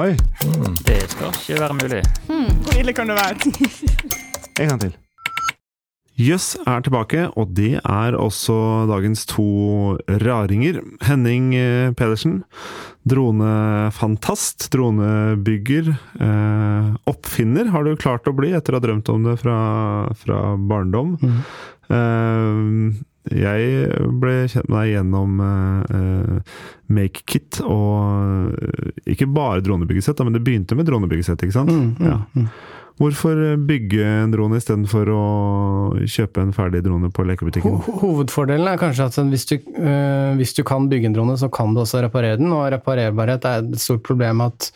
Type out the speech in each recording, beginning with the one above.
Oi, Det skal ikke være mulig. Hvor ille kan det være? en gang til. Jøss er tilbake, og det er også dagens to raringer. Henning eh, Pedersen, dronefantast, dronebygger, eh, oppfinner har du klart å bli etter å ha drømt om det fra, fra barndom. Eh, jeg ble kjent med deg gjennom eh, MakeKit, og eh, ikke bare dronebyggesett, men det begynte med dronebyggesett, ikke sant? Mm, mm, Ja. Hvorfor bygge en drone istedenfor å kjøpe en ferdig drone på lekebutikken? Ho- Hovedfordelen er kanskje at hvis du, øh, hvis du kan bygge en drone, så kan du også reparere den. Og reparerbarhet er et stort problem at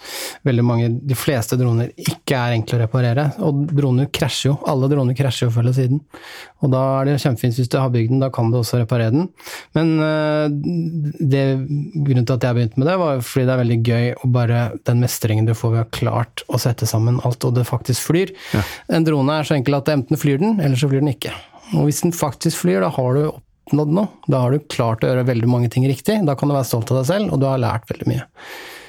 veldig mange, de fleste droner ikke er enkle å reparere. Og droner krasjer jo. Alle droner krasjer jo før eller siden. Og da er det kjempefint hvis du har bygd den, da kan du også reparere den. Men øh, det, grunnen til at jeg begynte med det, var fordi det er veldig gøy å bare den mestringen du får ved å ha klart å sette sammen alt, og det faktisk flyr. En drone er så enkel at enten flyr den, eller så flyr den ikke. Og hvis den faktisk flyr, da har du oppnådd noe. Da har du klart å gjøre veldig mange ting riktig. Da kan du være stolt av deg selv, og du har lært veldig mye.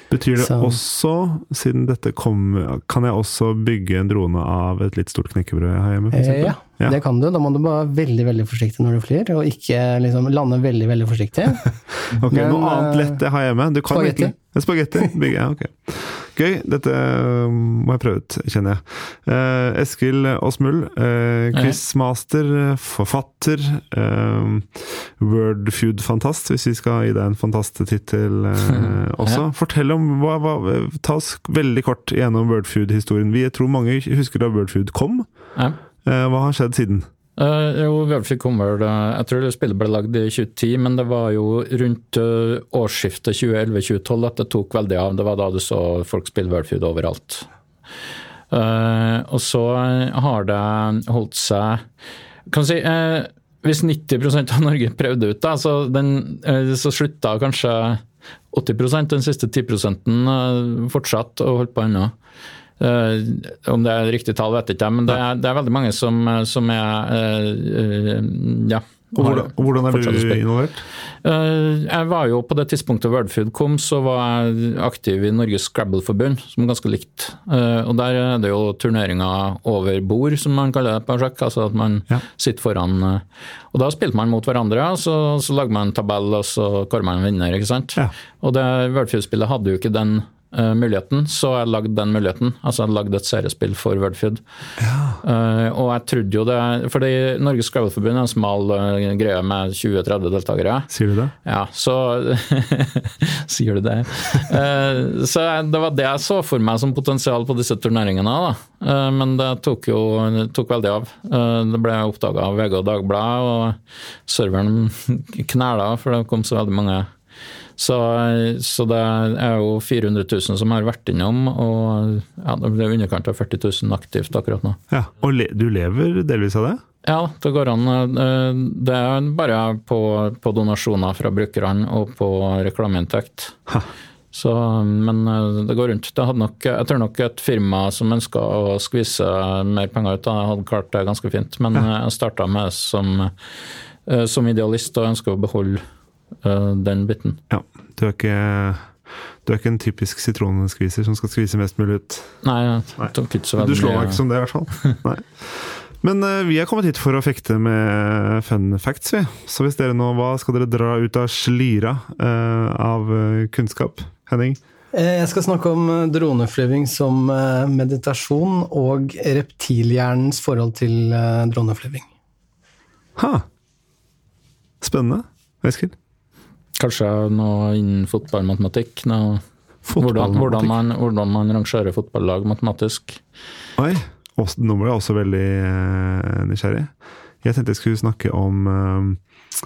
Betyr det Så- også, siden dette kom Kan jeg også bygge en drone av et litt stort knekkebrød jeg har hjemme? For Eh, ja, Ja. det kan du. Da må du bare være veldig veldig forsiktig når du flyr, og ikke liksom lande veldig veldig forsiktig. Ok, Men, Noe annet eh, lett jeg har hjemme? Du spagetti. Spagetti. bygger ja, ok. Gøy. Dette eh, må jeg prøve ut, kjenner jeg. Eh, Eskil Åsmuld, eh, quizmaster, forfatter, eh, Wordfeud-fantast, hvis vi skal gi deg en fantastetittel eh, også. Fortell om hva, hva, Ta oss veldig kort gjennom Wordfeud-historien. Vi tror mange husker da Wordfeud kom. Eh, hva har skjedd siden? Uh, jo, Wordfeed kom vel Jeg tror det spillet ble lagd i 2010, men det var jo rundt uh, årsskiftet 2011-2012 at det tok veldig av. Det var da du så folk spille Wordfeed overalt. Uh, og så har det holdt seg Kan du si uh, Hvis 90% av Norge prøvde ut, da, så, den, så slutta kanskje 80% den siste 10 uh, fortsatt og holdt på ennå. Eh, om det er riktig tall, vet jeg ikke, men det er, det er veldig mange som, som er eh, eh, ja. Hvordan, hvordan er du involvert? Eh, jeg var jo på det tidspunktet Wordfood kom, så var jeg aktiv i Norges Scrabble-forbund, som er ganske likt. Eh, og der er det jo turneringer over bord, som man kaller det på sjakk. Altså at man Ja. sitter foran eh, Og da spilte man mot hverandre, og så, så lager man en tabell, og så kårer man en vinner, ikke sant. Ja. Og det Wordfood-spillet hadde jo ikke den eh, muligheten, så jeg lagd den muligheten. Altså jeg lagd et seriespill for Wordfeud. Ja. Uh, og jeg trodde jo det Fordi Norges Scrabble-forbund er en smal uh, greie med 20-30 deltakere. Sier du det? Ja, så Sier du det? Så det var det jeg så for meg som potensial på disse turneringene. Da. Men det tok jo det tok veldig av. Det ble oppdaga av VG og Dagbladet, og serveren knæla, for det kom så veldig mange. Så, så det er jo 400 000 som har vært innom, og ja, det er underkant av 40 000 aktivt akkurat nå. Ja. Og le du lever delvis av det? Ja, det går an. Eh, Det er bare på, på donasjoner fra brukerne og på reklameinntekt. Så, men eh, det går rundt. Det nok, jeg tror nok et firma som ønska å skvise mer penger ut, hadde klart det ganske fint. Men eh, jeg starta med som, som idealist og ønsker å beholde eh, den biten. Ja. Du er ikke, du er ikke en typisk sitronskviser som skal skvise mest mulig ut. Nei, Nei. så Du slår meg ikke som det, i hvert fall. Nei. Men eh, vi er kommet hit for å fekte med fun facts, vi. Så hvis dere nå, hva skal dere dra ut av slira uh, av eh, kunnskap? Henning? Eh, Jeg skal snakke om eh, droneflyving som eh, meditasjon og reptilhjernens forhold til eh, droneflyving. Ha! Spennende. Eskil? Kanskje noe innen fotballmatematikk? Noe, hvordan, hvordan, man, hvordan man rangerer fotballag matematisk. Oi, også, nå ble jeg også veldig eh, nysgjerrig. Jeg tenkte jeg skulle snakke om eh,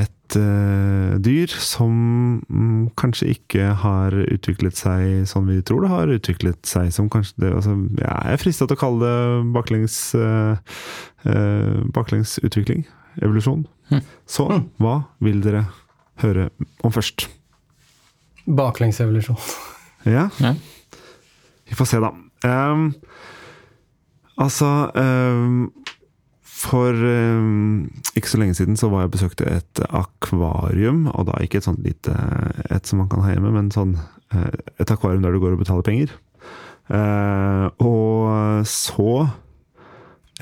et eh, dyr som mm, kanskje ikke har utviklet seg sånn vi tror det har utviklet seg. Som kanskje det, altså, ja, jeg er frista til å kalle det baklengs, baklengsutvikling. Evolusjon. Hm. Så hva vil dere høre om først? Baklengsevolusjon. Ja? Ja. Vi får se, da. Um, altså um, for um, ikke så lenge siden så var jeg og besøkte et akvarium, og da ikke et sånt lite et som man kan ha hjemme, men sånn uh, et akvarium der du går og betaler penger. Uh, og så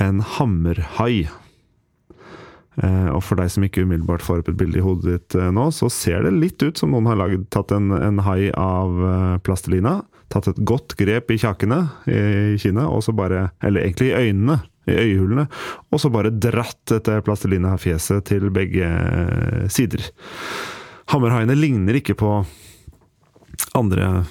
en hammerhai. Uh, og for deg som ikke umiddelbart får opp et bilde i hodet ditt nå, så ser det litt ut som noen har laget, tatt en, en hai av plastelina tatt et godt grep i kjakene i kinnet, og så bare Eller egentlig i øynene, i øyehulene, og så bare dratt dette plastelina-fjeset til begge sider. Hammerhaiene ligner ikke på andre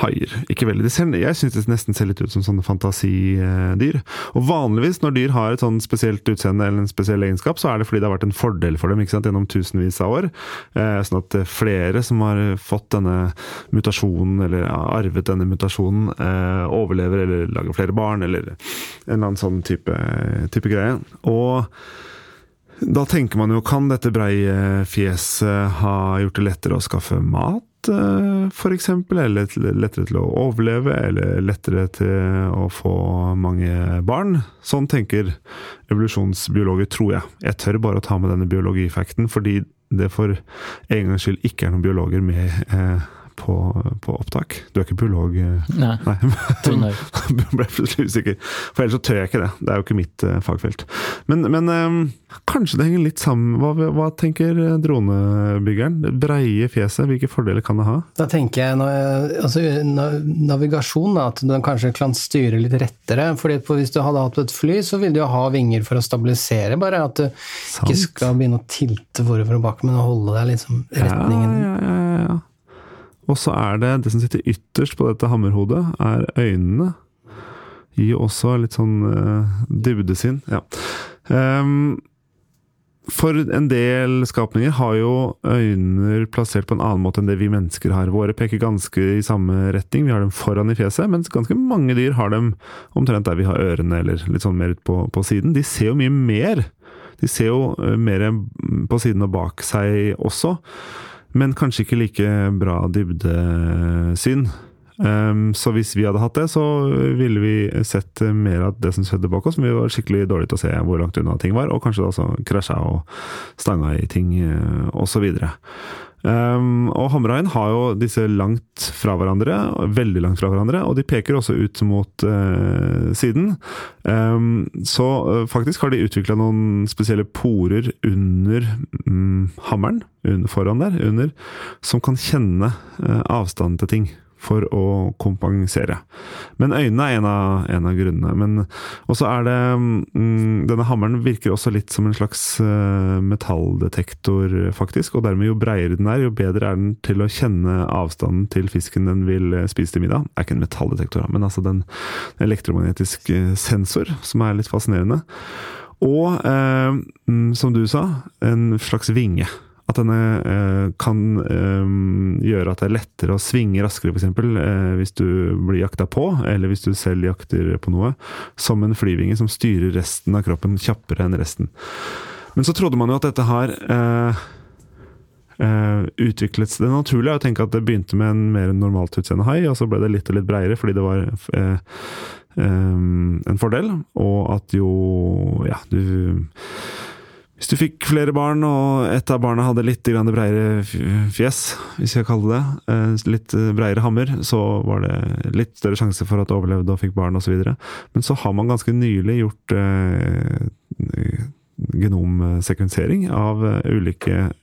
haier. Ikke veldig. Ser, jeg syns det nesten ser litt ut som sånne fantasidyr. Og vanligvis når dyr har et sånn spesielt utseende eller en spesiell egenskap, så er det fordi det har vært en fordel for dem ikke sant, gjennom tusenvis av år. Eh, sånn at flere som har fått denne mutasjonen, eller arvet denne mutasjonen, eh, overlever eller lager flere barn, eller en eller annen sånn type, type greie. Og da tenker man jo, kan dette breie fjeset ha gjort det lettere å skaffe mat? Eh, f.eks., eller lettere til å overleve, eller lettere til å få mange barn. Sånn tenker evolusjonsbiologer, tror jeg. Jeg tør bare å ta med denne biologifacten, fordi det for en gangs skyld ikke er noen biologer med eh, på, på, opptak. Du er ikke biolog? Eh? Nei. Nei. ble plutselig usikker. For ellers så tør jeg ikke det. Det er jo ikke mitt uh, fagfelt. Men, men um, kanskje det henger litt sammen. Hva, hva tenker dronebyggeren? Det breie fjeset, hvilke fordeler kan det ha? Da tenker jeg altså, navigasjon, at du kanskje kan styre litt rettere. fordi Hvis du hadde hatt et fly, så ville du jo ha vinger for å stabilisere, bare. At du Sant. ikke skal begynne å tilte forover og bakover, men holde deg liksom retningen. Ja, ja, ja, ja. Og så er det det som sitter ytterst på dette hammerhodet, er øynene. Gir også litt sånn uh, dybdesinn. Ja. Um, for en del skapninger har jo øyne plassert på en annen måte enn det vi mennesker har. Våre peker ganske i samme retning, vi har dem foran i fjeset, mens ganske mange dyr har dem omtrent der vi har ørene, eller litt sånn mer ut på, på siden. De ser jo mye mer. De ser jo eh, mer på siden og bak seg også men kanskje ikke like bra dybdesyn. Um, så hvis vi hadde hatt det, så ville vi sett mer av det som skjedde bak oss. Men vi var skikkelig dårlige til å se hvor langt unna ting var, og kanskje da også krasja og stanga i ting uh, osv. Um, og Hamrain har jo disse langt fra hverandre, veldig langt fra hverandre, og de peker også ut mot uh, siden. Um, så uh, faktisk har de utvikla noen spesielle porer under um, hammeren, under, foran der, under, som kan kjenne uh, avstanden til ting for å kompensere. Men øynene er en av, en av grunnene. Men også er det mm, Denne hammeren virker også litt som en slags uh, metalldetektor, faktisk. Og dermed, jo breiere den er, jo bedre er den til å kjenne avstanden til fisken den vil eh, spise til middag. Det er ikke en metalldetektor, men altså den elektromagnetisk eh, sensor, som er litt fascinerende. Og, eh, som du sa, en slags vinge. At denne eh, kan eh, gjøre at det er lettere å svinge raskere, f.eks. Eh, hvis du blir jakta på, eller hvis du selv jakter på noe. Som en flyvinge som styrer resten av kroppen kjappere enn resten. Men så trodde man jo at dette eh, eh, utviklet Det er å tenke at det begynte med en mer normalt utseende hai, og så ble det litt og litt breiere fordi det var eh, en fordel, og at jo Ja, du hvis du fikk flere barn, og et av barna hadde litt breiere fjes, hvis jeg kaller det, eh, litt breiere hammer, så var det litt større sjanse for at du overlevde og fikk barn osv. Men så har man ganske nylig gjort eh, genomsekvensering av ulike eh,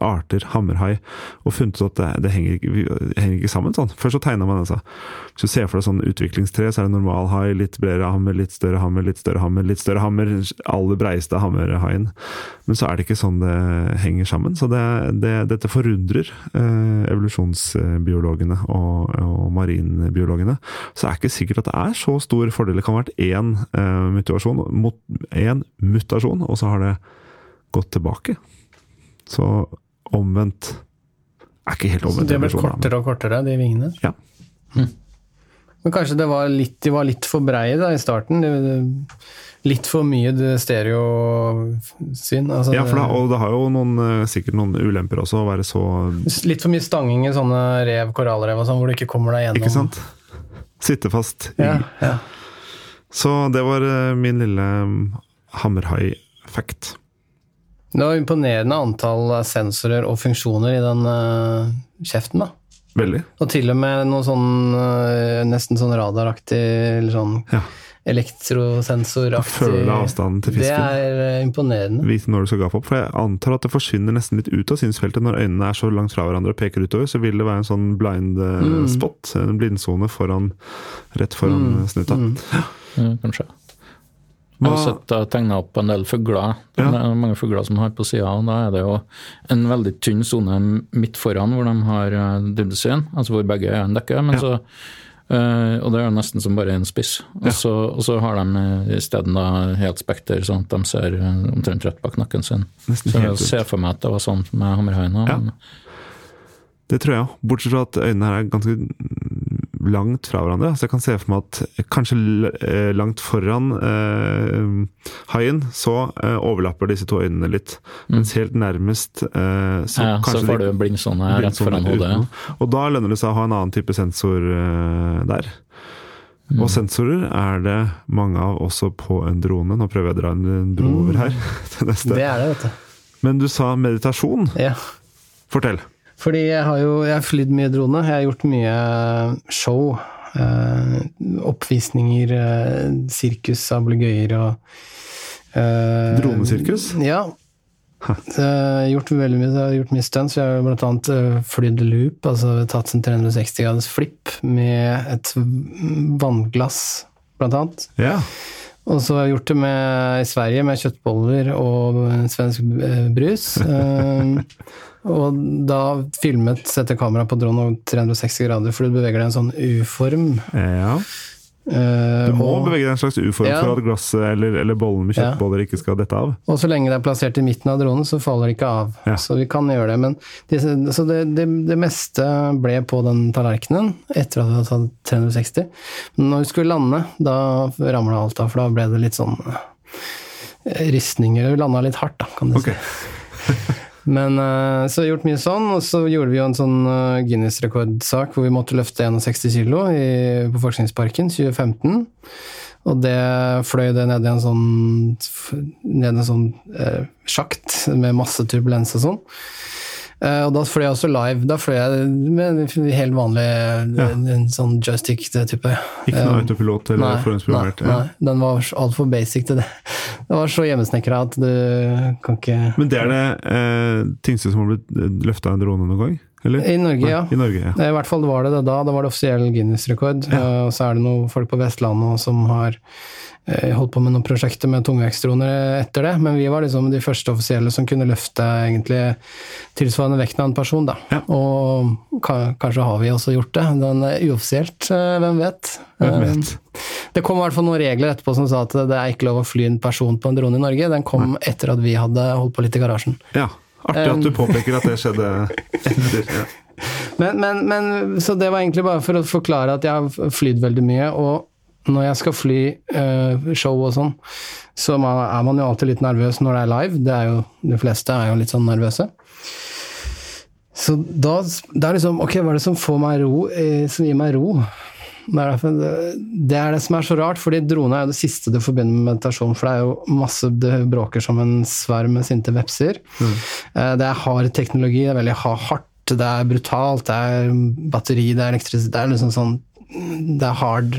arter hammerhai, og funnet ut at det, det henger, henger, ikke, sammen sånn. Først så tegna man altså. Hvis du ser for deg sånn utviklingstre, så er det normal hai, litt bredere hammer, litt større hammer, litt større hammer, litt større hammer. Aller breiste hammerhaien. Men så er det ikke sånn det henger sammen. Så det, dette forundrer eh, evolusjonsbiologene og, og, marinbiologene. Så det er ikke sikkert at det er så stor fordel. Det kan ha vært én eh, mutasjon, mot, én mutasjon, og så har det gått tilbake. Så omvendt er ikke helt omvendt. Så det ble kortere og kortere, de vingene? Ja. Mm. Men kanskje var litt, de var litt for breie da, i starten? litt for mye stereosyn? Altså, ja, for det, og det har jo noen, eh, sikkert noen ulemper også, å være så Litt for mye stanging i sånne rev, korallrev og sånn, hvor du ikke kommer deg gjennom Ikke sant? Sitte fast i ja, ja. Så det var eh, min lille hammerhai-fact. Det var imponerende antall sensorer og funksjoner i den uh, kjeften, da. Veldig. Og til og med noe sånn uh, nesten sånn radaraktig, eller sånn Ja. elektrosensoraktig Føle avstanden til fisken. Det er eh, imponerende. Vite når du skal gape opp. For jeg antar at det forsvinner nesten litt ut av synsfeltet når øynene er så langt fra hverandre og peker utover. Så vil det være en sånn blind spot, Mm. en blindsone foran, rett foran snuta. Mm. Ja, kanskje. Jeg har sett tegna opp en del fugler. Det Ja. er mange fugler som har på sida, og da er det jo en veldig tynn sone midt foran hvor de har uh, dybdesyn, altså hvor begge øynene dekker. Men Ja. så, uh, og det er jo nesten som bare en spiss. Og, Ja. så, og så har de isteden helt spekter, sånn at de ser uh, omtrent rett bak nakken sin. Nesten Så jeg ser for meg at det var sånn med hammerhaiene. Ja. Det tror jeg òg. Bortsett fra at øynene her er ganske langt fra hverandre. Så jeg kan se for meg at kanskje eh, langt foran eh, haien, så eh, overlapper disse to øynene litt. Mens helt nærmest eh, så Mm. ja, så får du blindsone rett foran hodet. uten. Og da lønner det seg å ha en annen type sensor eh, der. Mm. Og sensorer er det mange av også på en drone. Nå prøver jeg å dra en en bro over her til neste. Det er det, vet du. Men du sa meditasjon. Ja. Fortell. Fordi jeg har jo jeg har flydd mye drone. Jeg har gjort mye show. Eh, oppvisninger, eh, sirkus, ablegøyer og eh, Dronesirkus? Ja. Så jeg har gjort veldig mye, jeg har gjort mye stunts. Jeg har annet eh, flydd loop, altså tatt en 360 graders flipp med et vannglass, annet. Ja. Og så har jeg gjort det med, i Sverige med kjøttboller og svensk eh, brus. Og da filmet setter kamera på dronen 360 grader, for du beveger deg i en sånn U-form. ja. Eh, Du må og, bevege deg i en slags U-form Ja. for at glasset eller, eller bollen med Ja. kjøttboller ikke skal dette av. og så lenge det er plassert i midten av dronen, så faller det ikke av. Ja. Så vi kan gjøre det. Men det, så det, det, det meste ble på den tallerkenen etter at vi hadde tatt 360. Men når vi skulle lande, da ramla alt av, for da ble det litt sånn eh, ristninger. Vi landa litt hardt, da, kan du okay. si. Men eh, så har vi gjort mye sånn, og så gjorde vi jo en sånn eh, Guinness-rekordsak hvor vi måtte løfte 61 kilo på Forskningsparken 2015. Og det fløy det ned i en sånn, ned i en sånn eh, sjakt med masse turbulens og sånn. Eh, og da fløy jeg også live. Da fløy jeg med en helt vanlig en, en sånn joystick-type. Ikke noe autopilot eller Nei, forhåndsprogrammert. nei, Ja. nei, den var altfor basic til det. Det var så hjemmesnekra at du kan ikke Men det er det eh, tyngste som har blitt løfta av en drone noen gang? Eller? I Norge, Nei, ja. I Norge, ja. I hvert fall var det det da. Da var det offisiell Guinness-rekord. Ja. Og så er det noen folk på Vestlandet som har eh, holdt på med noen prosjekter med tungvektstroner etter det. Men vi var liksom de første offisielle som kunne løfte egentlig tilsvarende vekten av en person. da. Ja. Og kanskje har vi også gjort det. Den er uoffisielt, eh, hvem vet. Hvem Eh, vet? Det kom i hvert fall noen regler etterpå som sa at det er ikke lov å fly en person på en drone i Norge. Den kom etter at vi hadde holdt på litt i garasjen. Ja. Artig at du påpeker at det skjedde etter. Ja. Men, men, men, så det var egentlig bare for å forklare at jeg har flydd veldig mye, og når jeg skal fly uh, show og sånn, så man, er man jo alltid litt nervøs når det er live. Det er jo, de fleste er jo litt sånn nervøse. Så da det er liksom Ok, hva er det som får meg ro, eh, som gir meg ro? Det er, derfor, det er det som er så rart, fordi drone er jo det siste du forbinder med meditasjon. For det er jo masse Det bråker som en sverm med sinte vepser. Mm. Det er hard teknologi, det er veldig hardt, det er brutalt, det er batteri, det er elektrisitet Det er liksom sånn Det er hard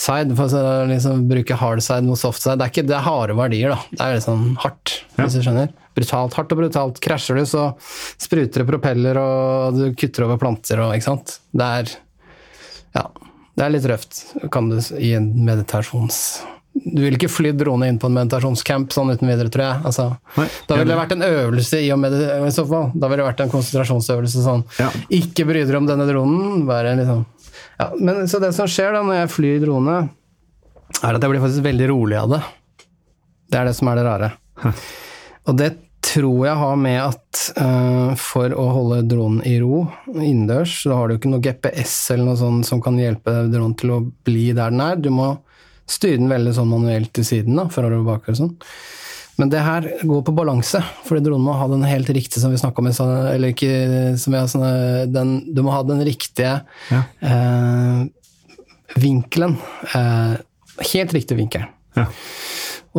side. For å liksom bruke hard side mot soft side. Det er ikke det er harde verdier, da. Det er liksom hardt, hvis du skjønner. Brutalt, hardt og brutalt. Krasjer du, så spruter det propeller, og du kutter over planter og Ikke sant. Det er Ja. Det er litt røft, kan du i en meditasjons... Du vil ikke fly drone inn på en meditasjonscamp sånn uten videre, tror jeg. Altså, Nei, da ville det vært en øvelse i å meditere, i så fall. Da ville det vært en konsentrasjonsøvelse sånn. Ja. Ikke bry dere om denne dronen. Bare liksom ja, men, Så det som skjer da når jeg flyr drone, er at jeg blir faktisk veldig rolig av det. Det er det som er det rare. Og det tror jeg har med at uh, for å holde dronen i ro innendørs, så har du ikke noe GPS eller noe sånt som kan hjelpe dronen til å bli der den er. Du må styre den veldig sånn manuelt til siden, da, forover og bakover og sånn. Men det her går på balanse, fordi dronen må ha den helt riktige som vi snakka om eller ikke som vi har sånne, den, Du må ha den riktige Ja. uh, vinkelen. Uh, helt riktig vinkel. Ja.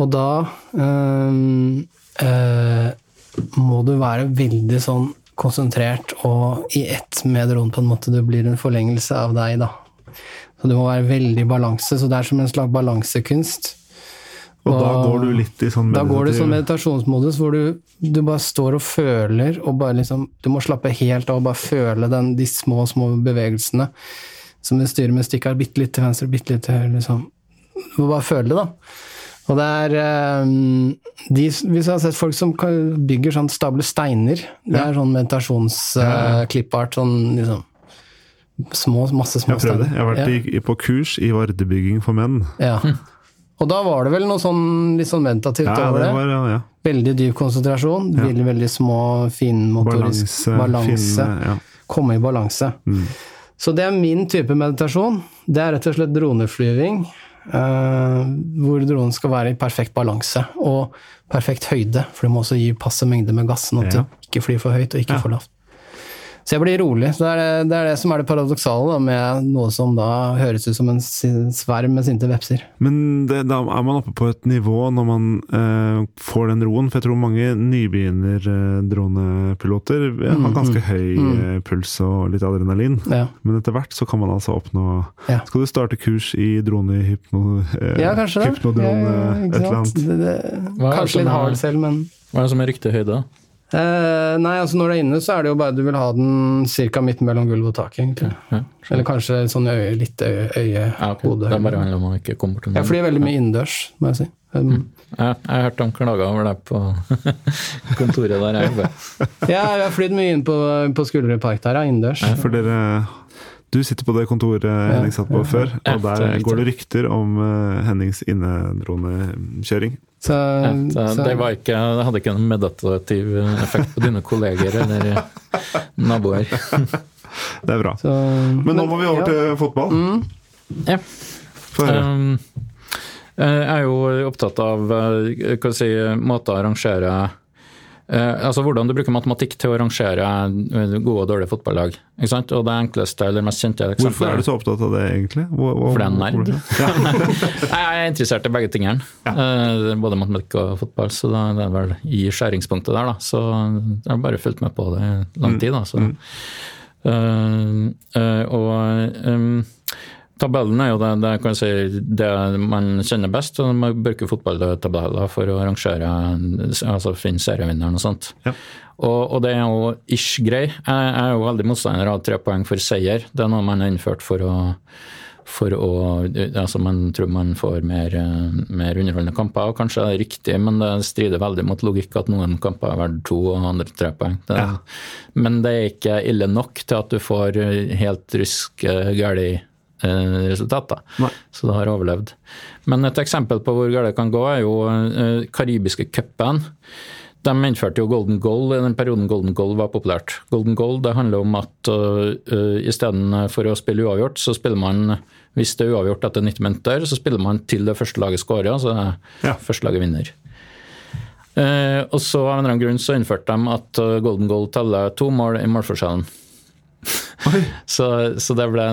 Og da øh, må du være veldig sånn konsentrert og i ett med dronen, på en måte. Du blir en forlengelse av deg, da. Så du må være veldig i balanse. Så det er som en slags balansekunst. Og, da går du litt i sånn Da går du sånn meditasjonsmodus hvor du, du bare står og føler, og bare liksom Du må slappe helt av og bare føle den, de små, små bevegelsene. Som du styrer med stikka bitte litt til venstre, bitte litt til høyre, liksom. Du må bare føle det, da. Og det er eh, de, Hvis jeg har sett folk som bygger sånn stable steiner Det er sånn meditasjonsklippart. sånn liksom Små, masse små Jeg har. Jeg har vært i, på kurs i vardebygging for menn. Ja. Og da var det vel noe sånn litt sånn meditativt Ja, over det var, ja, ja. Veldig dyp konsentrasjon. Veldig, veldig små, finmotorisk Balanse, balanse. Komme i balanse. Mm. Så det er min type meditasjon. Det er rett og slett droneflyving. Eh, hvor dronen skal være i perfekt balanse og perfekt høyde. For du må også gi passe mengde med gass, sånn at Ja. du ikke flyr for høyt og ikke Ja. for lavt. Så jeg blir rolig. Så det er det, det er det som er det paradoksale da, med noe som da høres ut som en sverm med sinte vepser. Men det, da er man oppe på et nivå når man eh, får den roen, for jeg tror mange nybegynner-dronepiloter Mm, har ganske høy mm. puls og litt adrenalin. Ja. Men etter hvert så kan man altså oppnå Ja. Skal du starte kurs i dronehypno... Eh, Ja, kanskje det. Hypnodrone, Ja, ja, et eller annet. Det, det, det kanskje litt hard selv, men Hva er det som er riktig høyde? Eh, Nei, altså når du er inne, så er det jo bare du vil ha den ca. midt mellom gulv og tak, egentlig. Ja, Eller kanskje sånn øye, litt øye, øye ja, okay. hode. Det er bare handler om å ikke komme bort til Jeg flyr veldig mye innendørs, må jeg si. Um, Jeg, jeg har hørt de klager over deg på kontoret der jeg jobber. ja, jeg har flydd mye inn på, på Skulderud Park der, ja, innendørs. For dere Du sitter på det kontoret Henning satt på ja. før, og er der går det rykter om eh, Hennings innedronekjøring. Så, Ja, så- det, var ikke, det hadde ikke en meditativ effekt på dine kolleger eller naboer. Det er bra. så, Men nå må vi over ja. til fotball. Mm. Ja. Få høre. Um, jeg er jo opptatt av eh, hva si, måter å arrangere eh, Altså hvordan du bruker matematikk til å rangere eh, gode og dårlige fotballag. Ikke sant? Og det enkleste eller mest kjente eksempelet Hvorfor er du så opptatt av det, egentlig? Hvor, hvor, For det er nerd. Jeg er interessert i begge tingene. Eh, Både matematikk og fotball, så det er vel i skjæringspunktet der, da. Så jeg har bare fulgt med på det i lang tid, da. Så. Mm. Uh, uh, og um, tabellen er jo det, det, kan si, det man kjenner best. og Man bruker fotballtabeller for å arrangere, altså finne serievinneren og sånt. Ja. Og, og det er jo ish grei. Jeg, er jo veldig motstander av tre poeng for seier. Det er noe man har innført for å for å, altså Man tror man får mer, mer underholdende kamper, og kanskje det er riktig, men det strider veldig mot logikk at noen kamper er verdt to og andre tre poeng. Det, Ja. Men det er ikke ille nok til at du får helt rusk galt eh, resultat. da. Så det har overlevd. Men et eksempel på hvor galt det kan gå, er jo eh, karibiske cupen. De innførte jo golden goal i den perioden golden goal var populært. Golden goal det handler om at uh, uh, istedenfor å spille uavgjort, så spiller man hvis det er uavgjort etter 90 minutter, så spiller man til det første laget scorer, så Ja. første laget vinner. Uh, og så av en eller annen grunn så innførte de at golden goal teller to mål i målforskjellen. så, så det ble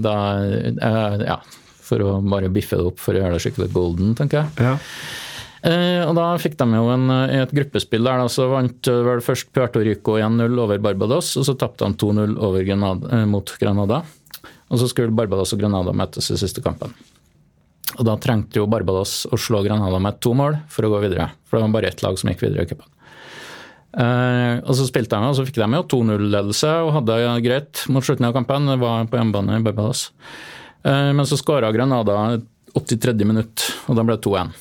da eh, Ja, for å bare biffe det opp for å gjøre det skikkelig golden, tenker jeg. Ja. Eh, og da fikk de jo en, i et gruppespill der, da, så vant eh, vel først Puerto Rico 1-0 over Barbados, og så tapte de 2-0 over Grenada, eh, mot Granada. Og så skulle Barbados og Granada møtes i siste kampen. Og da trengte jo Barbados å slå Granada med to mål for å gå videre. For det var bare ett lag som gikk videre i cupen. Eh, og så spilte de, og så fikk de jo 2-0-ledelse og hadde det greit mot slutten av kampen. Det var på hjemmebane i Barbados. Uh, men så skåra Granada 83. minutt, og da ble det 2-1.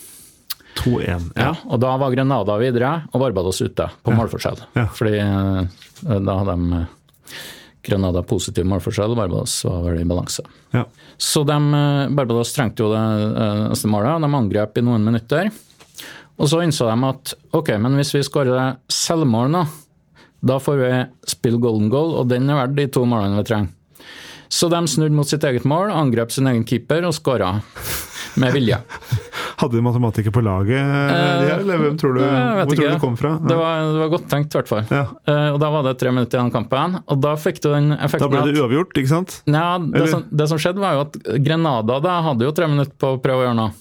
2-1. Ja, og da var Granada videre og Barbados ute på målforskjell. Ja. Fordi uh, da hadde de Granada positiv målforskjell, og Barbados var vel i balanse. Ja. Så de, Barbados trengte jo det neste målet, de angrep i noen minutter. Og så innså de at ok, men hvis vi skårer selvmål nå, da får vi spille golden goal, og den er verdt de to målene vi trenger. Så de snudde mot sitt eget mål, angrep sin egen keeper og skåra med vilje. Hadde de matematikere på laget, eh, eller hvem tror du, hvor ikke. tror du det kom fra? Det var, det var godt tenkt, i hvert fall. Ja. Eh, og da var det tre minutter igjen av kampen, og da fikk du den Da effekten ble at det uavgjort, ikke sant? Ja, det, som, det som skjedde var jo at Grenada da hadde jo tre minutter på å prøve å gjøre noe.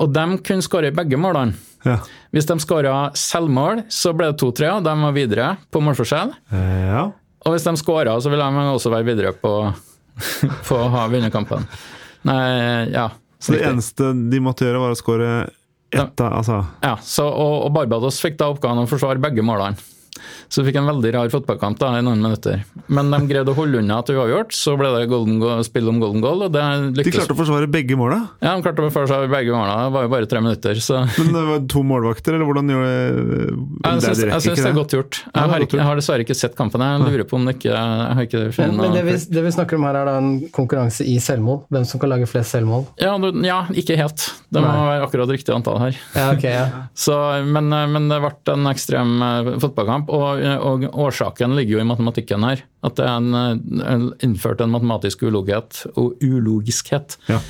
Og de kunne skåre begge målene. Ja. Hvis de skåra selvmål, så ble det 2-3, og de var videre på målforskjell. Eh, ja. Og hvis de skåra, så ville de også være videre på, på å ha vunnet kampen. Nei, ja. Så det eneste de måtte gjøre, var å skåre ett Altså Ja, så, og, og Barbados fikk da oppgaven å forsvare begge målene. Så vi fikk en veldig rar fotballkamp da, i noen minutter. Men de greide å holde unna til uavgjort, så ble det golden goal, spill om golden goal, og det De klarte å forsvare begge måla, Ja, de klarte å forsvare begge målene, det var jo bare tre minutter, så men det var to målvakter, eller hvordan gjorde det jeg Det syns, det, jeg syns det er godt gjort. Jeg det har, ikke, jeg har dessverre ikke sett kampen, jeg lurer på om det ikke Jeg har ikke Men, men det, vi, det vi snakker om her, er da en konkurranse i selvmål. Hvem som kan lage flest selvmål. ja, du- ja, ikke helt. Det må Nei. være akkurat riktig antall her. Ja, ok, ja. Så, men, men det ble en ekstrem eh, fotballkamp, og, og årsaken ligger jo i matematikken her. At det er en, en, innført en matematisk uloghet, og ulogiskhet. Ja.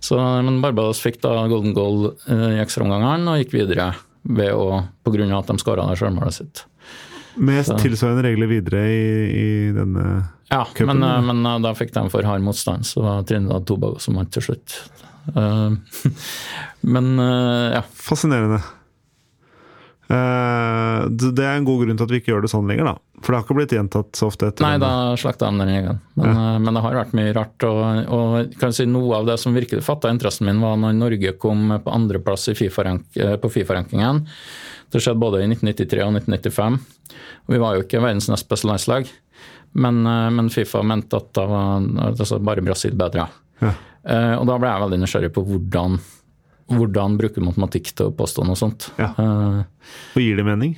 Så, men Barbados fikk da golden goal eh, i ekstraomgangene og gikk videre ved å, av at de skåra det selvmålet sitt. Med tilsvarende regler videre i, i denne Ja, Cupen, men, eh, men eh, da fikk de for hard motstand, så var Trinidad Tobago som vant til slutt. Men ja. Fascinerende. Eh, det er en god grunn til at vi ikke gjør det sånn lenger, da. For det har ikke blitt gjentatt så ofte etter Nei, den. da slakta de den egen. Men, eh, men det har vært mye rart. Og, og kan si noe av det som virkelig fatta interessen min, var når Norge kom på andreplass FIFA-rank- eh, på Fifa-rankingen. Det skjedde både i 1993 og 1995. Og vi var jo ikke verdens nest beste landslag, men, men Fifa mente at da var altså bare Brasil bedre. Ja. Og da ble jeg veldig nysgjerrig på hvordan, hvordan bruke matematikk til å påstå noe sånt. Ja. Eh, Og gir det mening?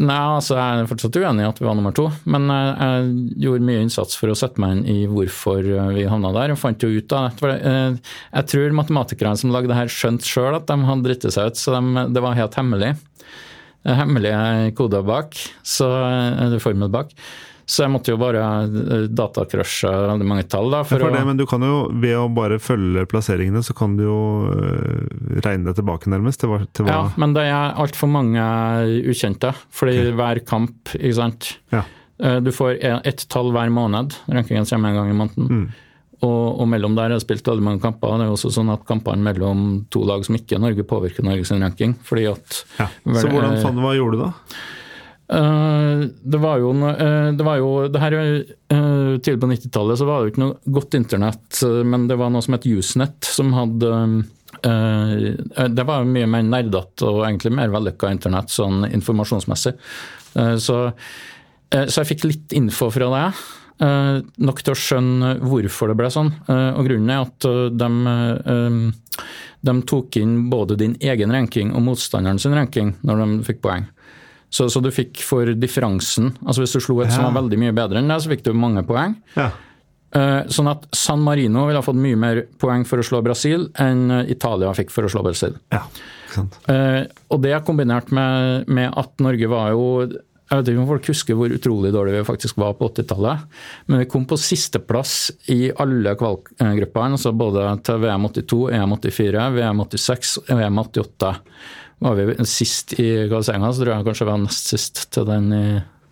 Nei, altså jeg er fortsatt uenig i at vi var nummer to, men jeg, jeg gjorde mye innsats for å sette meg inn i hvorfor eh, vi havna der, og fant jo ut av det. Eh, Jeg tror matematikerne som lagde det her, skjønte sjøl at de hadde dritt seg ut, så de, det var helt hemmelig. Eh, Hemmelige koder bak, så, eller formel bak. Så jeg måtte jo bare datacrushe datakrasje veldig mange tall. da, For for det, å... men du kan jo, ved å bare følge plasseringene, så kan du jo øh, regne deg tilbake, nærmest. Til hva, til hva Ja, men det er altfor mange ukjente, fordi hver kamp, ikke sant. Ja. Eh, Du får ett tall hver måned, rankingen kommer en gang i måneden. Mm. Og, og mellom der er det spilt veldig mange kamper. Det er jo også sånn at kampene mellom to lag som ikke er Norge, påvirker Norges ranking. fordi at ja. Så hvordan eh, fant du hva gjorde du da? Eh, det var jo, eh, det var jo det her uh, Tidlig på 90-tallet så var det jo ikke noe godt internett, eh, men det var noe som het Usenet, som hadde eh, Det var mye mer nerdete og egentlig mer vellykka internett sånn informasjonsmessig. Eh, så, eh, så jeg fikk litt info fra det. eh, nok til å skjønne hvorfor det ble sånn. Eh, og grunnen er at eh, de, eh, de tok inn både din egen ranking og motstanderen sin ranking når de fikk poeng. Så, så du fikk for differansen. Altså Hvis du slo et som var veldig mye bedre enn deg, så fikk du mange poeng. Ja. Uh, Sånn at San Marino ville ha fått mye mer poeng for å slå Brasil enn eh, Italia fikk for å slå Brasil. ja. Sant. Uh, Og det kombinert med, med at Norge var jo Jeg vet ikke om folk husker hvor utrolig dårlig vi faktisk var på 80-tallet, men vi kom på sisteplass i alle kvalgruppene, altså både til VM 82, EM 84, VM 86 og EM 88. Var vi sist i kvalifiseringa, så tror jeg kanskje vi var nest sist til den i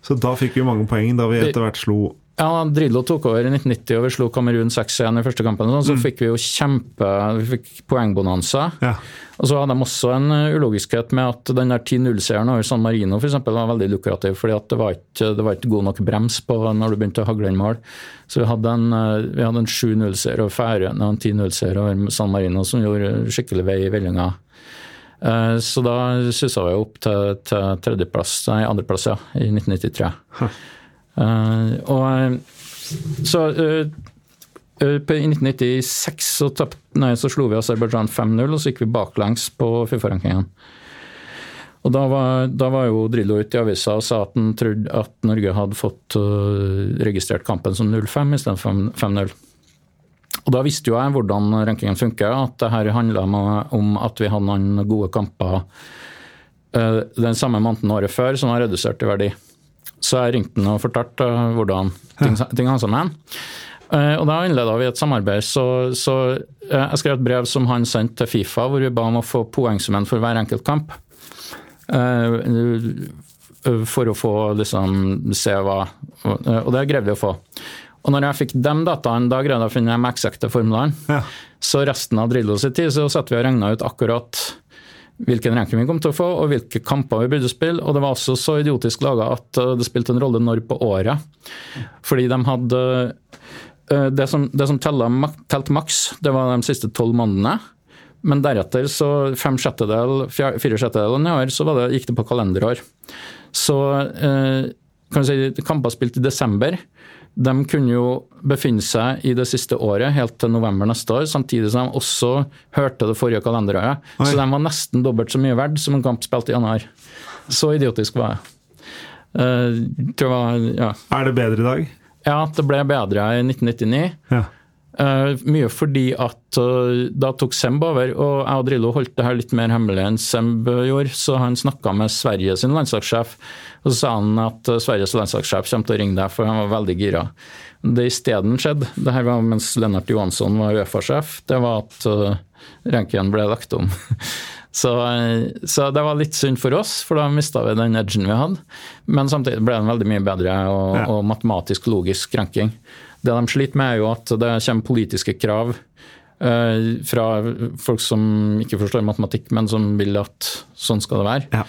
Så da fikk vi mange poeng, da vi etter hvert slo Ja, Drillo tok over i 1990 og vi slo Kamerun 6-1 i første kampen. Så mm. Så fikk vi jo kjempe vi fikk poengbonanza. Ja. Og så hadde de også en uh, ulogiskhet med at den der 10-0-seieren over San Marino for eksempel, var veldig lukrativ, fordi det var ikke, det var ikke god nok brems på når du begynte å hagle inn mål. Så vi hadde en, vi hadde en 7-0-seier over Færøyene og en 10-0-seier over San Marino som gjorde skikkelig vei i vellinga. Uh, Så da sussa vi opp til, til tredjeplass, nei, andreplass ja, i 1993. Eh, og eh, så eh, eh, på- I 1996 så, tapt, nei, så slo vi Aserbajdsjan 5-0, og så gikk vi baklengs på Fifa-rankingen. Og da var, da var jo Drillo ute i avisa og sa at han trodde at Norge hadde fått eh, registrert kampen som 0-5 istedenfor 5-0. Og da visste jo jeg hvordan rankingen funker, at det her handla om at vi hadde noen gode kamper eh, den samme måneden året før som var redusert i verdi. Så jeg ringte han og fortalte eh, hvordan ting, ting hang sammen. Eh, og da innleda vi et samarbeid. Så, så jeg skrev et brev som han sendte til Fifa, hvor vi ba om å få poengsummen for hver enkelt kamp. For å få liksom se hva Og det greide vi å få. Og når jeg fikk de dataene, da greide jeg å finne de eksakte formlene. Ja. Så resten av Drillo sin tid så satt vi og regna ut akkurat hvilken ranking vi kom til å få, og hvilke kamper vi burde spille. Og det var også så idiotisk laga at det spilte en rolle når på året. Fordi de hadde Det som, det som telte maks, det var de siste tolv månedene. Men deretter, så fem sjettedel, fire sjettedeler nedover, så det, gikk det på kalenderår. Så kan du si, kamper spilt i desember de kunne jo befinne seg i det siste året, helt til november neste år, samtidig som de også hørte det forrige kalenderåret. Så de var nesten dobbelt så mye verdt som en kamp spilt i januar. Så idiotisk var jeg. Uh, var, ja. Er det bedre i dag? Ja, det ble bedre i 1999. Ja. Uh, mye fordi at uh, da tok Semb over, og jeg og Drillo holdt det her litt mer hemmelig enn Semb gjorde. Så han snakka med Sverige sin landslagssjef, og så sa han at uh, Sveriges landslagssjef kommer til å ringe deg, for han var veldig gira. Det isteden skjedde, det her var mens Lennart Johansson var Uefa-sjef, det var at ranken ble lagt om. så, så, det var litt synd for oss, for da mista vi den edgen vi hadde. Men samtidig ble den veldig mye bedre og, ja. og matematisk logisk ranking. Det de sliter med, er jo at det kommer politiske krav eh, fra folk som ikke forstår matematikk, men som vil at sånn skal det være. Ja.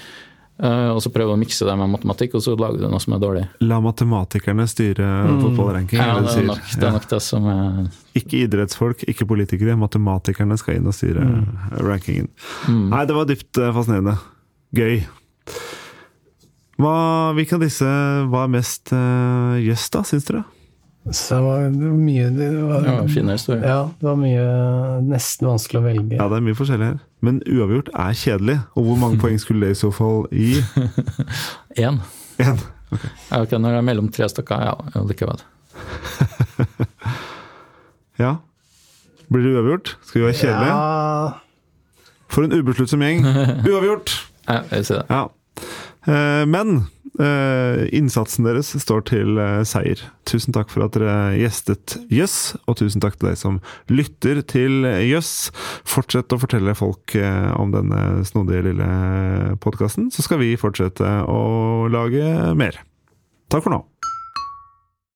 Eh, og så prøver du å mikse det med matematikk, og så lager du noe som er dårlig. La matematikerne styre mm. fotballranking? Ja, det er, nok, det er nok det som er Ikke idrettsfolk, ikke politikere. Matematikerne skal inn og styre mm. rankingen. Mm. Nei, det var dypt eh, fascinerende. Gøy. Hva, hvilke av disse var mest uh, yes da, syns dere? Så det var, mye det var, ja, Fin historie. Ja, det var mye nesten vanskelig å velge. Ja, det er mye forskjellig her. Men uavgjort er kjedelig. Og hvor mange poeng skulle det i så fall gi? Én. En. Okay. Ja, okay, når det er mellom tre stykker, ja, likevel. ja. Blir det uavgjort? Skal vi være kjedelige? Ja. For en ubesluttsom gjeng. Uavgjort! Ja, jeg ser det. Ja. Eh, men innsatsen deres står til uh, seier. Tusen takk for at dere gjestet Jøss, og tusen takk til deg som lytter til Jøss. Fortsett å fortelle folk uh, om denne snodige lille podkasten, så skal vi fortsette å lage mer. Takk for nå.